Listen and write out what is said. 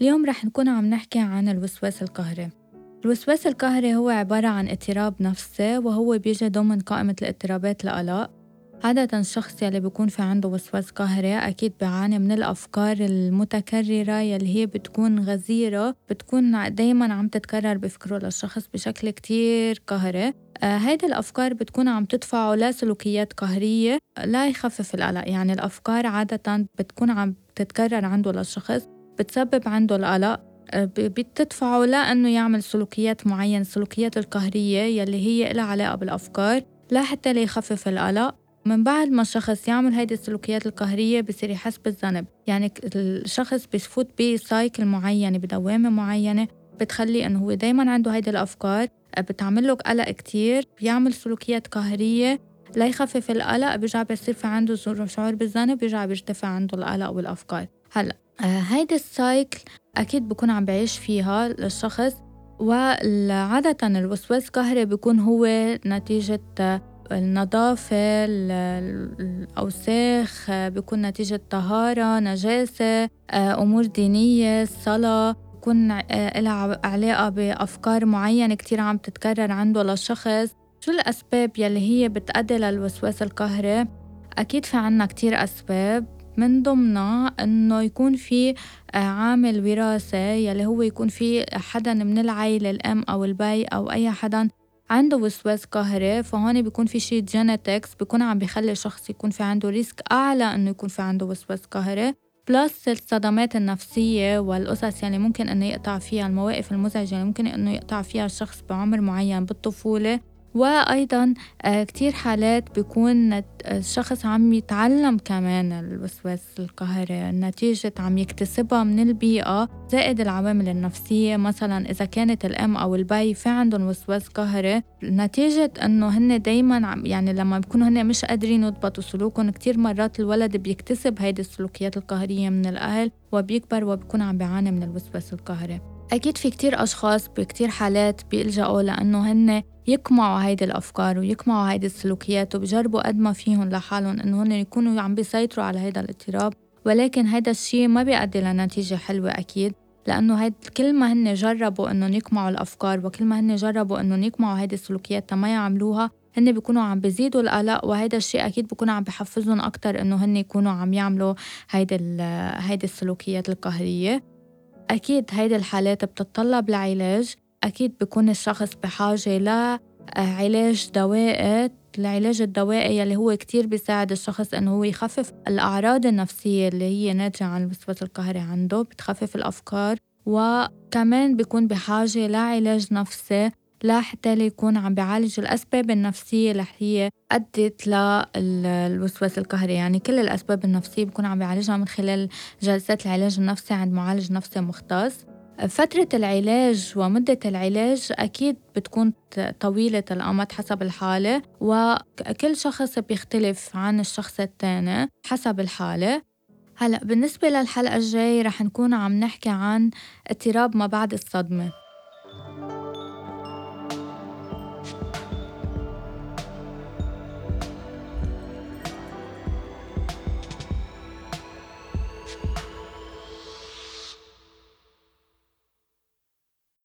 اليوم رح نكون عم نحكي عن الوسواس القهري. الوسواس القهري هو عبارة عن اضطراب نفسي وهو بيجي ضمن قائمة الاضطرابات القلق عادة الشخص يلي بيكون في عنده وسواس قهري أكيد بيعاني من الأفكار المتكررة يلي هي بتكون غزيرة بتكون دايما عم تتكرر بفكره للشخص بشكل كتير قهري. آه هيدي الأفكار بتكون عم تدفعه لسلوكيات قهرية لا يخفف القلق. يعني الأفكار عادة بتكون عم تتكرر عنده للشخص. بتسبب عنده القلق آه، بتدفعه لأنه يعمل سلوكيات معينة السلوكيات القهرية يلي هي لها علاقة بالأفكار لا حتى ليخفف القلق من بعد ما الشخص يعمل هيدي السلوكيات القهرية بصير يحس بالذنب. يعني الشخص بفوت بسايكل معينة بدوامة معينة بتخلي إنه هو دايما عنده هيدي الأفكار بتعمل له قلق كتير بيعمل سلوكيات قهرية ليخفف القلق بيرجع بيصير في عنده شعور بالذنب بيرجع بيرتفع عنده القلق والأفكار. هلا آه، هيدي السايكل أكيد بكون عم بعيش فيها الشخص وعادة الوسواس القهري بيكون هو نتيجة النظافة الأوساخ بيكون نتيجة طهارة نجاسة أمور دينية الصلاة بكون لها علاقة بأفكار معينة كتير عم تتكرر عنده للشخص شو الأسباب يلي هي بتأدي للوسواس القهري؟ أكيد في عنا كتير أسباب من ضمنها إنه يكون في عامل وراثة يلي هو يكون في حدا من العائلة الأم أو البي أو أي حدا عنده وسواس قهري فهون بيكون في شيء genetics بيكون عم بيخلي الشخص يكون في عنده risk أعلى إنه يكون في عنده وسواس قهري. plus الصدمات النفسية والقصص يعني ممكن إنه يقطع فيها المواقف المزعجة يعني ممكن إنه يقطع فيها الشخص بعمر معين بالطفولة. وأيضا آه، كتير حالات بيكون الشخص عم يتعلم كمان الوسواس القهري نتيجة عم يكتسبها من البيئة زائد العوامل النفسية. مثلا إذا كانت الأم أو البي في عندهم وسواس قهري نتيجة إنه هن دايما يعني لما بيكونوا هن مش قادرين يضبطوا سلوكهم كتير مرات الولد بيكتسب هيدي السلوكيات القهرية من الأهل وبيكبر وبيكون عم بيعاني من الوسواس القهري. أكيد في كتير أشخاص بكتير حالات بيلجأوا لأنه هن يقمعوا هيدي الأفكار ويقمعوا هيدي السلوكيات وبجربوا قد ما فيهم لحالهم إنه هن يكونوا عم بيسيطروا على هيدا الاضطراب. ولكن هيدا الشيء ما بيؤدي لنتيجة حلوة أكيد لأنه هيد كل ما هن جربوا إنهم يقمعوا الأفكار وكل ما هن جربوا إنهم يقمعوا هيدي السلوكيات ما يعملوها هن بيكونوا عم بيزيدوا القلق وهيدا الشيء أكيد بيكون عم بحفزهم أكتر إنه هن يكونوا عم يعملوا هيدي هيدي السلوكيات القهرية. أكيد هيدي الحالات بتتطلب لعلاج أكيد بكون الشخص بحاجة لعلاج دوائي العلاج الدوائي يلي هو كتير بيساعد الشخص إنه هو يخفف الأعراض النفسية اللي هي ناتجة عن الوسواس القهري عنده بتخفف الأفكار وكمان بيكون بحاجة لعلاج نفسي لحتى يكون عم بيعالج الأسباب النفسية اللي هي أدت للوسواس القهري. يعني كل الأسباب النفسية بكون عم بيعالجها من خلال جلسات العلاج النفسي عند معالج نفسي مختص. فترة العلاج ومدة العلاج أكيد بتكون طويلة الأمد حسب الحالة وكل شخص بيختلف عن الشخص الثاني حسب الحالة. هلأ بالنسبة للحلقة الجاي رح نكون عم نحكي عن اضطراب ما بعد الصدمة.